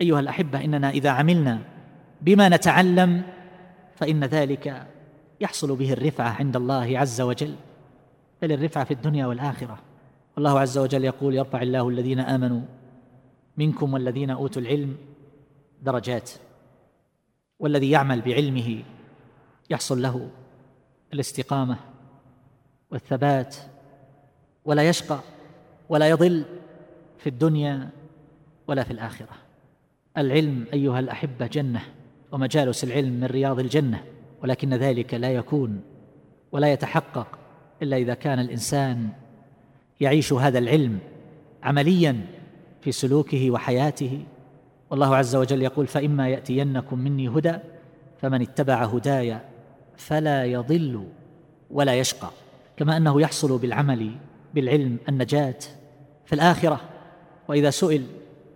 أيها الأحبة إننا إذا عملنا بما نتعلم فإن ذلك يحصل به الرفعة عند الله عز وجل. بل الرفعة في الدنيا والآخرة. الله عز وجل يقول يرفع الله الذين آمنوا منكم والذين أوتوا العلم درجات والذي يعمل بعلمه يحصل له الاستقامة والثبات ولا يشقى ولا يضل في الدنيا ولا في الآخرة. العلم أيها الأحبة جنة ومجالس العلم من رياض الجنة ولكن ذلك لا يكون ولا يتحقق إلا إذا كان الإنسان يعيش هذا العلم عمليا في سلوكه وحياته. والله عز وجل يقول فإما يأتينكم مني هدى فمن اتبع هداي فلا يضل ولا يشقى. كما أنه يحصل بالعمل بالعلم النجاة في الآخرة وإذا سئل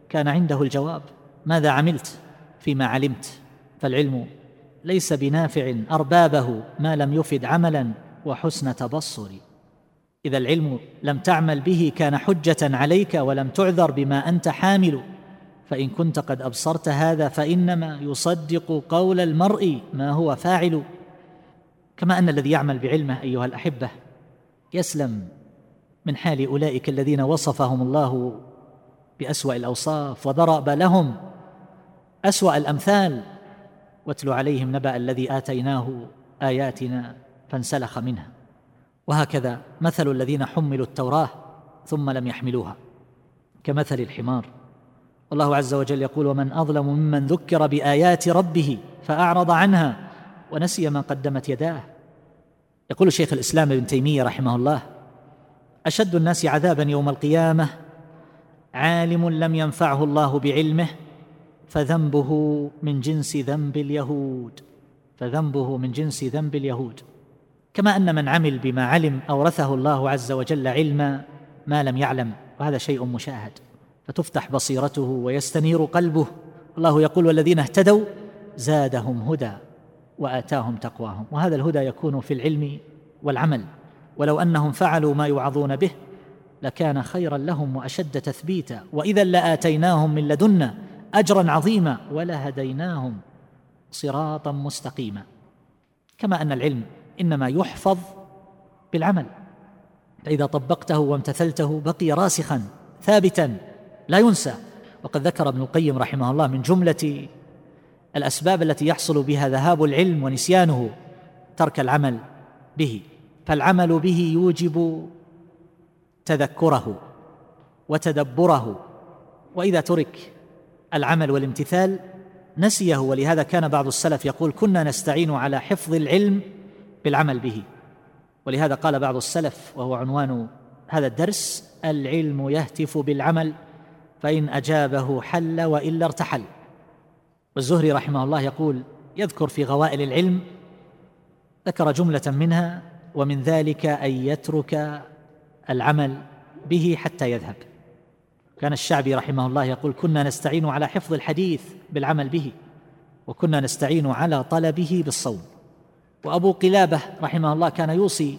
كان عنده الجواب. ماذا عملت فيما علمت؟ فالعلم ليس بنافع أربابه ما لم يفد عملا وحسن تبصر. إذا العلم لم تعمل به كان حجة عليك ولم تعذر بما أنت حامل. فإن كنت قد أبصرت هذا فإنما يصدق قول المرء ما هو فاعل. كما أن الذي يعمل بعلمه أيها الأحبة يسلم من حال أولئك الذين وصفهم الله بأسوأ الأوصاف وضرب لهم. أسوأ الأمثال. واتل عليهم نبأ الذي آتيناه آياتنا فانسلخ منها. وهكذا مثل الذين حملوا التوراة ثم لم يحملوها كمثل الحمار. والله عز وجل يقول ومن أظلم ممن ذكر بآيات ربه فأعرض عنها ونسي ما قدمت يداه. يقول شيخ الإسلام ابن تيمية رحمه الله أشد الناس عذابا يوم القيامة عالم لم ينفعه الله بعلمه فذنبه من جنس ذنب اليهود. فذنبه من جنس ذنب اليهود. كما أن من عمل بما علم أورثه الله عز وجل علما ما لم يعلم وهذا شيء مشاهد. فتفتح بصيرته ويستنير قلبه. الله يقول والذين اهتدوا زادهم هدى وآتاهم تقواهم. وهذا الهدى يكون في العلم والعمل. ولو أنهم فعلوا ما يوعظون به لكان خيرا لهم وأشد تثبيتا. واذا لآتيناهم من لدنا أجرا عظيما ولهديناهم صراطا مستقيما. كما أن العلم إنما يحفظ بالعمل. فإذا طبقته وامتثلته بقي راسخا ثابتا لا ينسى. وقد ذكر ابن القيم رحمه الله من جملة الأسباب التي يحصل بها ذهاب العلم ونسيانه ترك العمل به. فالعمل به يوجب تذكره وتدبره. وإذا ترك العمل والامتثال نسيه ولهذا كان بعض السلف يقول كنا نستعين على حفظ العلم بالعمل به. ولهذا قال بعض السلف وهو عنوان هذا الدرس العلم يهتف بالعمل فإن أجابه حل وإلا ارتحل. والزهري رحمه الله يقول يذكر في غوائل العلم ذكر جملة منها ومن ذلك أن يترك العمل به حتى يذهب. كان الشعبي رحمه الله يقول كنا نستعين على حفظ الحديث بالعمل به وكنا نستعين على طلبه بالصوم. وأبو قلابة رحمه الله كان يوصي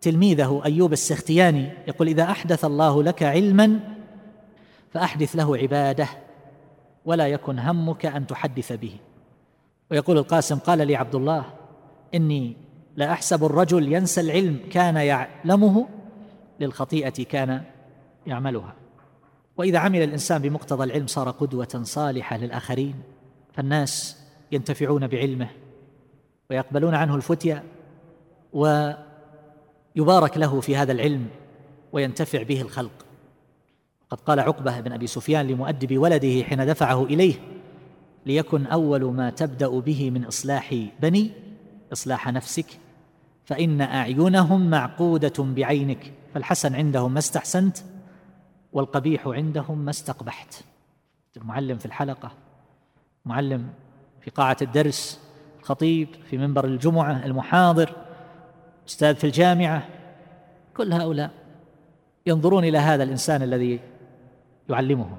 تلميذه أيوب السختياني يقول إذا أحدث الله لك علما فأحدث له عبادة ولا يكن همك أن تحدث به. ويقول القاسم قال لي عبد الله إني لا أحسب الرجل ينسى العلم كان يعلمه للخطيئة كان يعملها. وإذا عمل الإنسان بمقتضى العلم صار قدوة صالحة للآخرين فالناس ينتفعون بعلمه ويقبلون عنه الفتيا ويبارك له في هذا العلم وينتفع به الخلق. قد قال عقبة بن أبي سفيان لمؤدب ولده حين دفعه إليه ليكن أول ما تبدأ به من إصلاح بني إصلاح نفسك فإن أعينهم معقودة بعينك فالحسن عندهم ما استحسنت والقبيح عندهم ما استقبحت. المعلم في الحلقة معلم في قاعة الدرس الخطيب في منبر الجمعة المحاضر أستاذ في الجامعة. كل هؤلاء ينظرون إلى هذا الإنسان الذي يعلمهم.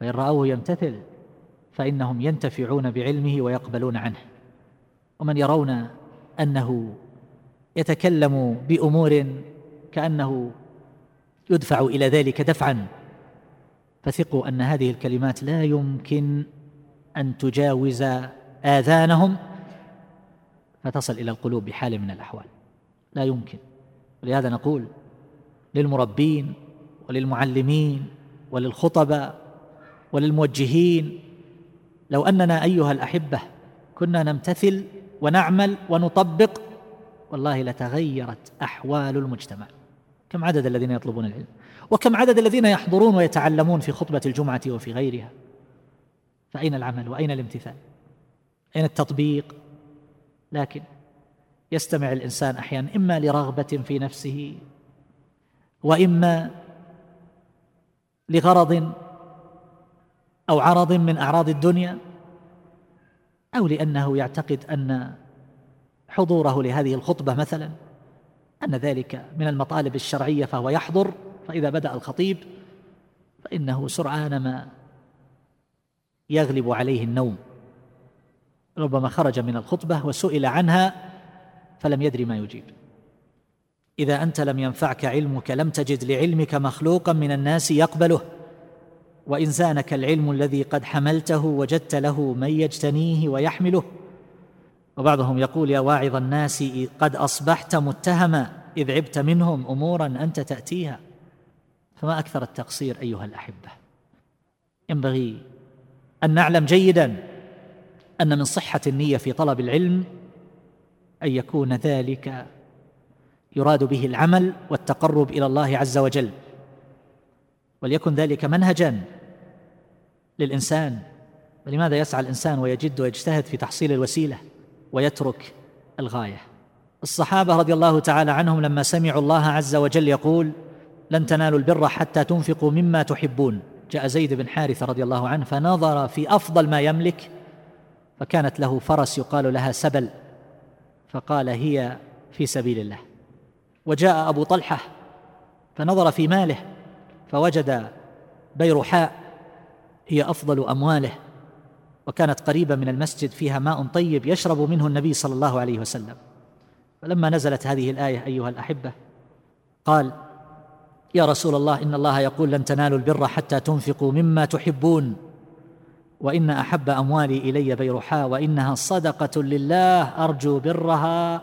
فإن رأوه يمتثل فإنهم ينتفعون بعلمه ويقبلون عنه. ومن يرون أنه يتكلم بأمور كأنه يدفع إلى ذلك دفعا. فثقوا أن هذه الكلمات لا يمكن أن تجاوز آذانهم. فتصل إلى القلوب بحال من الأحوال. لا يمكن. ولهذا نقول للمربين وللمعلمين وللخطباء وللموجهين لو أننا أيها الأحبة كنا نمتثل ونعمل ونطبق والله لتغيرت أحوال المجتمع. كم عدد الذين يطلبون العلم؟ وكم عدد الذين يحضرون ويتعلمون في خطبة الجمعة وفي غيرها؟ فأين العمل؟ وأين الامتثال؟ أين التطبيق؟ لكن يستمع الإنسان أحيانا إما لرغبة في نفسه وإما لغرض أو عرض من أعراض الدنيا أو لأنه يعتقد أن حضوره لهذه الخطبة مثلا أن ذلك من المطالب الشرعية فهو يحضر فإذا بدأ الخطيب فإنه سرعان ما يغلب عليه النوم. ربما خرج من الخطبة وسئل عنها فلم يدري ما يجيب. إذا أنت لم ينفعك علمك لم تجد لعلمك مخلوقا من الناس يقبله. وإن زانك العلم الذي قد حملته وجدت له من يجتنيه ويحمله. وبعضهم يقول يا واعظ الناس قد أصبحت متهما إذ عبت منهم أمورا أنت تأتيها. فما أكثر التقصير أيها الأحبة. ينبغي أن نعلم جيدا أن من صحة النية في طلب العلم أن يكون ذلك يراد به العمل والتقرب إلى الله عز وجل. وليكن ذلك منهجا للإنسان. ولماذا يسعى الإنسان ويجد ويجتهد في تحصيل الوسيلة؟ ويترك الغاية. الصحابة رضي الله تعالى عنهم لما سمعوا الله عز وجل يقول لن تنالوا البر حتى تنفقوا مما تحبون. جاء زيد بن حارثة رضي الله عنه فنظر في أفضل ما يملك فكانت له فرس يقال لها سبل فقال هي في سبيل الله. وجاء أبو طلحة فنظر في ماله فوجد بيرحاء هي أفضل أمواله. وكانت قريبة من المسجد فيها ماء طيب يشرب منه النبي صلى الله عليه وسلم. فلما نزلت هذه الآية أيها الأحبة قال يا رسول الله إن الله يقول لن تنالوا البر حتى تنفقوا مما تحبون وإن أحب أموالي إلي بيرحاء وإنها صدقة لله أرجو برها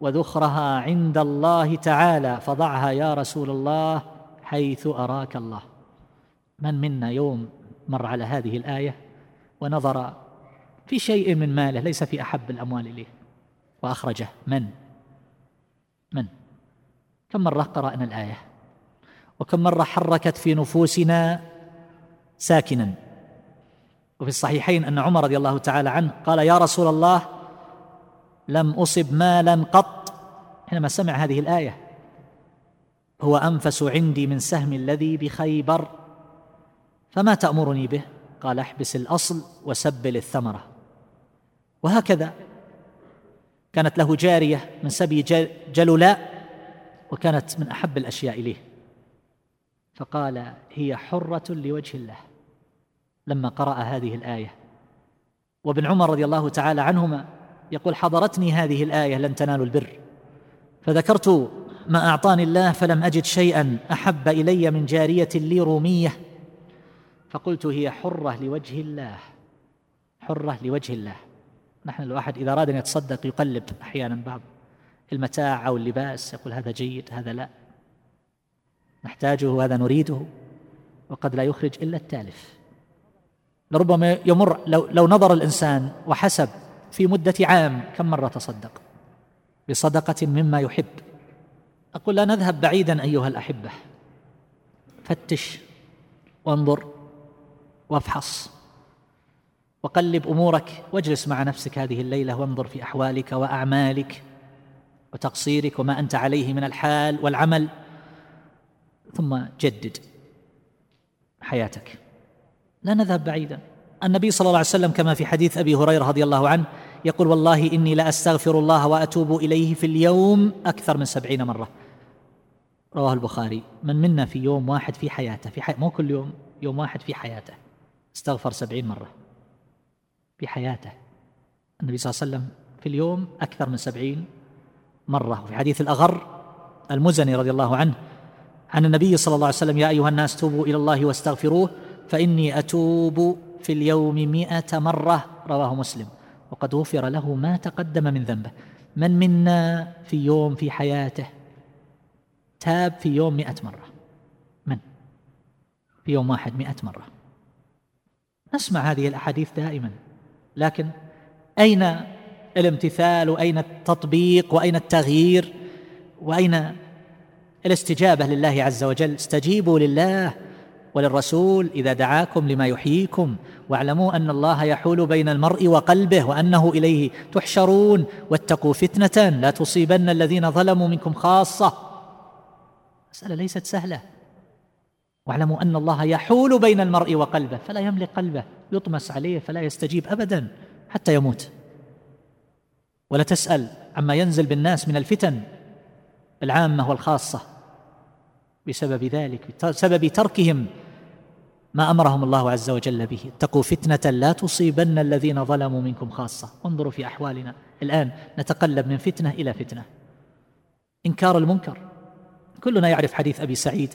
وذخرها عند الله تعالى فضعها يا رسول الله حيث أراك الله. من منا يوم مر على هذه الآية؟ ونظر في شيء من ماله ليس في أحب الأموال إليه. وأخرجه من؟ من؟ كم مرة قرأنا الآية؟ وكم مرة حركت في نفوسنا ساكنا؟ وفي الصحيحين أن عمر رضي الله تعالى عنه قال يا رسول الله لم أصب مالا قط. حينما سمع هذه الآية هو أنفس عندي من سهم الذي بخيبر فما تأمرني به؟ قال احبس الأصل وسبل الثمرة. وهكذا كانت له جارية من سبي جلولاء وكانت من أحب الأشياء إليه. فقال هي حرة لوجه الله. لما قرأ هذه الآية. وابن عمر رضي الله تعالى عنهما يقول حضرتني هذه الآية لن تنالوا البر. فذكرت ما أعطاني الله فلم أجد شيئا أحب إلي من جارية لي رومية فقلت هي حرة لوجه الله حرة لوجه الله. نحن الواحد إذا أراد أن يتصدق يقلب أحيانا بعض المتاع أو اللباس يقول هذا جيد هذا لا. نحتاجه هذا نريده وقد لا يخرج إلا التالف. لربما يمر لو, لو نظر الإنسان وحسب في مدة عام كم مرة تصدق؟ بصدقة مما يحب. أقول لا نذهب بعيدا أيها الأحبة. فتش وانظر. وافحص. وقلب أمورك واجلس مع نفسك هذه الليلة وانظر في أحوالك وأعمالك وتقصيرك وما أنت عليه من الحال والعمل ثم جدد حياتك. لا نذهب بعيدا. النبي صلى الله عليه وسلم كما في حديث أبي هريرة رضي الله عنه يقول والله إني لأستغفر الله وأتوب إليه في اليوم أكثر من سبعين مرة. رواه البخاري. من منا في يوم واحد في حياته في حي... مو كل يوم يوم واحد في حياته. استغفر سبعين مرة في حياته النبي صلى الله عليه وسلم في اليوم أكثر من سبعين مرة. وفي حديث الأغر المزني رضي الله عنه عن النبي صلى الله عليه وسلم يا أيها الناس توبوا إلى الله واستغفروه فإني أتوب في اليوم مئة مرة. رواه مسلم. وقد غفر له ما تقدم من ذنبه. من منا في يوم في حياته تاب في يوم مئة مرة. من؟ في يوم واحد مئة مرة. نسمع هذه الأحاديث دائما. لكن أين الامتثال؟ وأين التطبيق؟ وأين التغيير؟ وأين الاستجابة لله عز وجل؟ استجيبوا لله وللرسول إذا دعاكم لما يحييكم. واعلموا أن الله يحول بين المرء وقلبه وأنه إليه تحشرون. واتقوا فتنة لا تصيبن الذين ظلموا منكم خاصة. مسألة ليست سهلة. واعلموا أن الله يحول بين المرء وقلبه فلا يملك قلبه يطمس عليه فلا يستجيب أبدا حتى يموت. ولا تسأل عما ينزل بالناس من الفتن العامة والخاصة بسبب ذلك بسبب تركهم ما أمرهم الله عز وجل به. اتقوا فتنة لا تصيبن الذين ظلموا منكم خاصة. انظروا في أحوالنا. الآن نتقلب من فتنة إلى فتنة. إنكار المنكر. كلنا يعرف حديث أبي سعيد.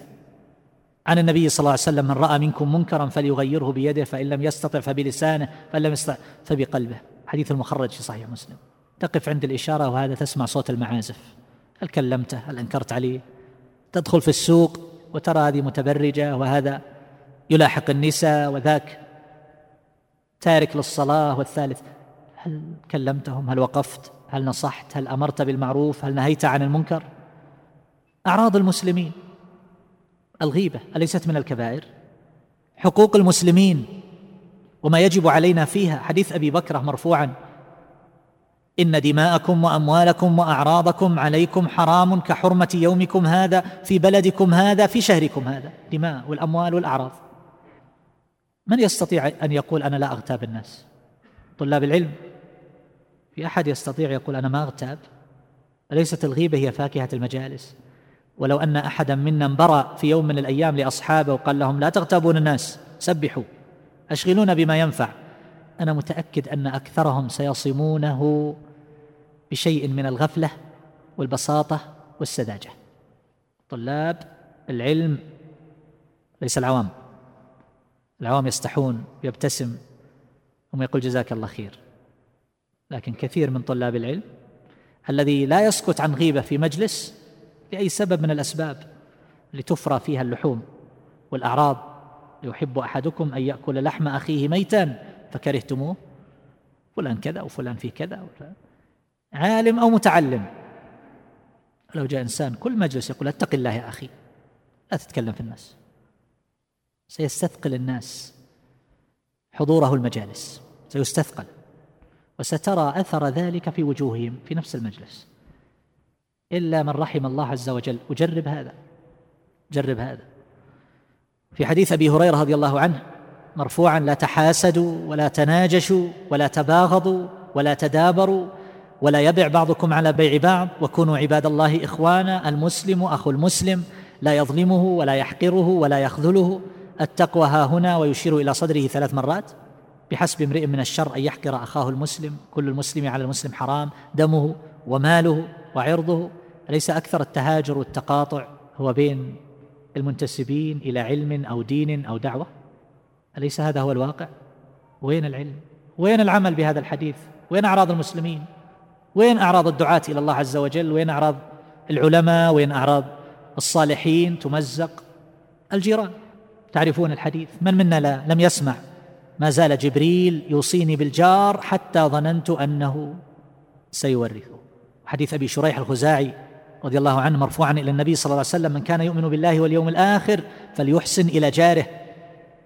عن النبي صلى الله عليه وسلم من رأى منكم منكرا فليغيره بيده فإن لم يستطع فبلسانه فإن لم يستطع فبقلبه. حديث المخرج في صحيح مسلم. تقف عند الإشارة وهذا تسمع صوت المعازف. هل كلمته؟ هل أنكرت عليه؟ تدخل في السوق وترى هذه متبرجة وهذا يلاحق النساء وذاك تارك للصلاة والثالث. هل كلمتهم؟ هل وقفت؟ هل نصحت؟ هل أمرت بالمعروف؟ هل نهيت عن المنكر؟ أعراض المسلمين. الغيبة أليست من الكبائر؟ حقوق المسلمين وما يجب علينا فيها. حديث أبي بكره مرفوعا. إن دماءكم وأموالكم وأعراضكم عليكم حرام كحرمة يومكم هذا في بلدكم هذا في شهركم هذا. دماء والأموال والأعراض. من يستطيع أن يقول أنا لا أغتاب الناس؟ طلاب العلم. في أحد يستطيع يقول أنا ما أغتاب؟ أليست الغيبة هي فاكهة المجالس؟ ولو أن أحدا منا انبرى في يوم من الأيام لأصحابه وقال لهم لا تغتابون الناس سبحوا اشغلونا بما ينفع. أنا متأكد أن أكثرهم سيصمونه بشيء من الغفلة والبساطة والسذاجة. طلاب العلم ليس العوام. العوام يستحون ويبتسم ثم يقول جزاك الله خير. لكن كثير من طلاب العلم الذي لا يسكت عن غيبة في مجلس لأي سبب من الأسباب لتفرى فيها اللحوم والأعراض. يحب أحدكم أن يأكل لحم أخيه ميتا فكرهتموه. فلان كذا وفلان في كذا. وفلان عالم أو متعلم. لو جاء إنسان كل مجلس يقول اتق الله يا أخي. لا تتكلم في الناس. سيستثقل الناس حضوره المجالس. سيستثقل. وسترى أثر ذلك في وجوههم في نفس المجلس. إلا من رحم الله عز وجل. وجرب هذا. جرب هذا. في حديث أبي هريرة رضي الله عنه مرفوعا لا تحاسدوا ولا تناجشوا ولا تباغضوا ولا تدابروا ولا يبع بعضكم على بيع بعض وكونوا عباد الله إخوانا المسلم أخو المسلم لا يظلمه ولا يحقره ولا يخذله. التقوى ها هنا ويشير إلى صدره ثلاث مرات. بحسب امرئ من الشر أن يحقر أخاه المسلم كل المسلم على المسلم حرام دمه وماله وعرضه اليس أكثر التهاجر والتقاطع هو بين المنتسبين إلى علم أو دين أو دعوة؟ أليس هذا هو الواقع؟ وين العلم؟ وين العمل بهذا الحديث؟ وين أعراض المسلمين؟ وين أعراض الدعاة إلى الله عز وجل؟ وين أعراض العلماء؟ وين أعراض الصالحين؟ تمزق الجيران. تعرفون الحديث. من منا لا لم يسمع؟ ما زال جبريل يوصيني بالجار حتى ظننت أنه سيورثه. حديث أبي شريح الخزاعي رضي الله عنه مرفوعا إلى النبي صلى الله عليه وسلم من كان يؤمن بالله واليوم الآخر فليحسن إلى جاره.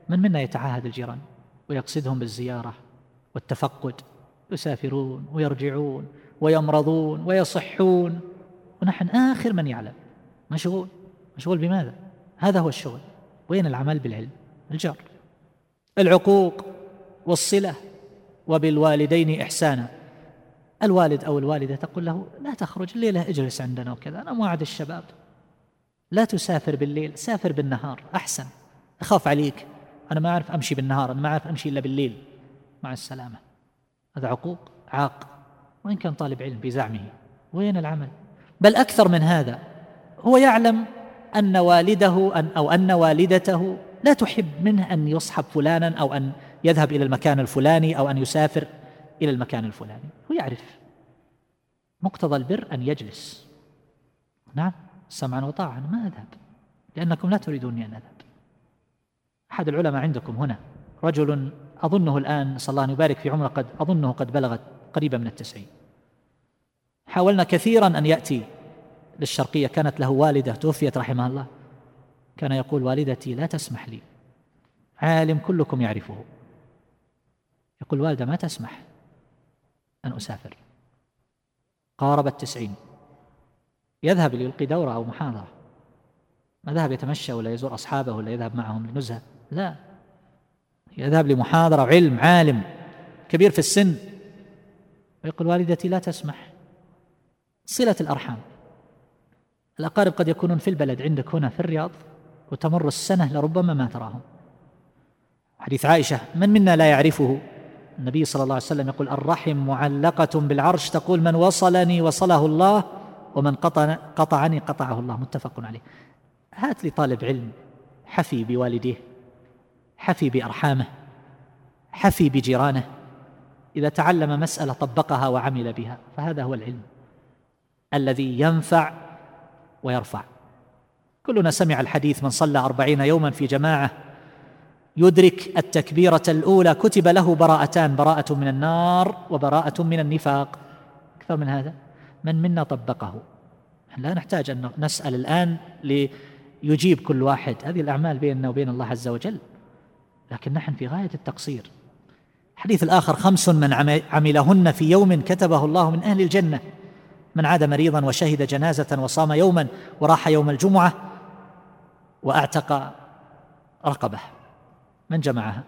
من منا يتعاهد الجيران ويقصدهم بالزيارة والتفقد يسافرون ويرجعون ويمرضون ويصحون. ونحن آخر من يعلم. مشغول. مشغول بماذا؟ هذا هو الشغل. وين العمل؟ بالعلم؟ الجار. العقوق والصلة. وبالوالدين إحسانا. الوالد أو الوالدة تقول له لا تخرج الليلة اجلس عندنا وكذا أنا موعد الشباب. لا تسافر بالليل سافر بالنهار أحسن. أخاف عليك. أنا ما أعرف أمشي بالنهار أنا ما أعرف أمشي إلا بالليل. مع السلامة. هذا عقوق عاق. وإن كان طالب علم بزعمه. وين العمل؟ بل أكثر من هذا هو يعلم أن والده أن أو أن والدته لا تحب منه أن يصحب فلانا أو أن يذهب إلى المكان الفلاني أو أن يسافر إلى المكان الفلاني. يعرف مقتضى البر أن يجلس. نعم سمعا وطاعا ما أذهب؟ لأنكم لا تريدوني أن أذهب. أحد العلماء عندكم هنا رجل أظنه الآن نسأل الله أن يبارك في عمره قد أظنه قد بلغت قريبا من التسعين. حاولنا كثيرا أن يأتي للشرقية. كانت له والدة توفيت رحمها الله. كان يقول والدتي لا تسمح لي عالم كلكم يعرفه. يقول والدة ما تسمح. أن أسافر. قارب التسعين. يذهب ليلقي دورة أو محاضرة. ما ذهب يتمشى ولا يزور أصحابه ولا يذهب معهم لنزهة. لا. يذهب لمحاضرة علم عالم كبير في السن. ويقول والدتي لا تسمح. صلة الأرحام. الأقارب قد يكونون في البلد عندك هنا في الرياض وتمر السنة لربما ما تراهم. حديث عائشة من منا لا يعرفه؟ النبي صلى الله عليه وسلم يقول الرحم معلقة بالعرش. تقول من وصلني وصله الله ومن قطع قطعني قطعه الله. متفق عليه. هات لي طالب علم حفي بوالديه حفي بأرحامه حفي بجيرانه. إذا تعلم مسألة طبقها وعمل بها فهذا هو العلم الذي ينفع ويرفع. كلنا سمع الحديث من صلى أربعين يوما في جماعة يدرك التكبيرة الأولى. كتب له براءتان. براءة من النار وبراءة من النفاق. أكثر من هذا؟ من منا طبقه. لا نحتاج أن نسأل الآن ليجيب كل واحد. هذه الأعمال بيننا وبين الله عز وجل. لكن نحن في غاية التقصير. الحديث الآخر خمس من عملهن في يوم كتبه الله من أهل الجنة. من عاد مريضا وشهد جنازة وصام يوما وراح يوم الجمعة وأعتق رقبه. من جمعها؟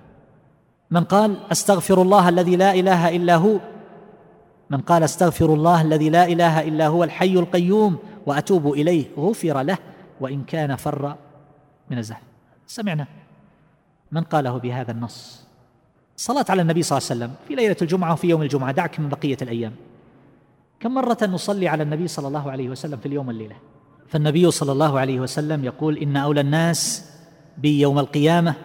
من قال أستغفر الله الذي لا إله إلا هو. من قال أستغفر الله الذي لا إله إلا هو الحي القيوم وأتوب إليه غفر له وإن كان فر من الزحف سمعنا من قاله بهذا النص. الصلاة على النبي صلى الله عليه وسلم في ليلة الجمعة وفي يوم الجمعة دعك من بقية الأيام. كم مرة نصلي على النبي صلى الله عليه وسلم في اليوم والليلة؟ فالنبي صلى الله عليه وسلم يقول إن أولى الناس بي يوم القيامة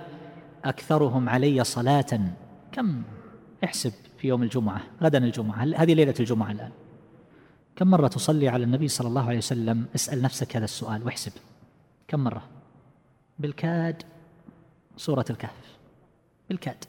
أكثرهم علي صلاة. كم؟ احسب في يوم الجمعة غدا الجمعة هذه ليلة الجمعة الآن. كم مرة تصلي على النبي صلى الله عليه وسلم؟ اسأل نفسك هذا السؤال واحسب. كم مرة؟ بالكاد سورة الكهف. بالكاد.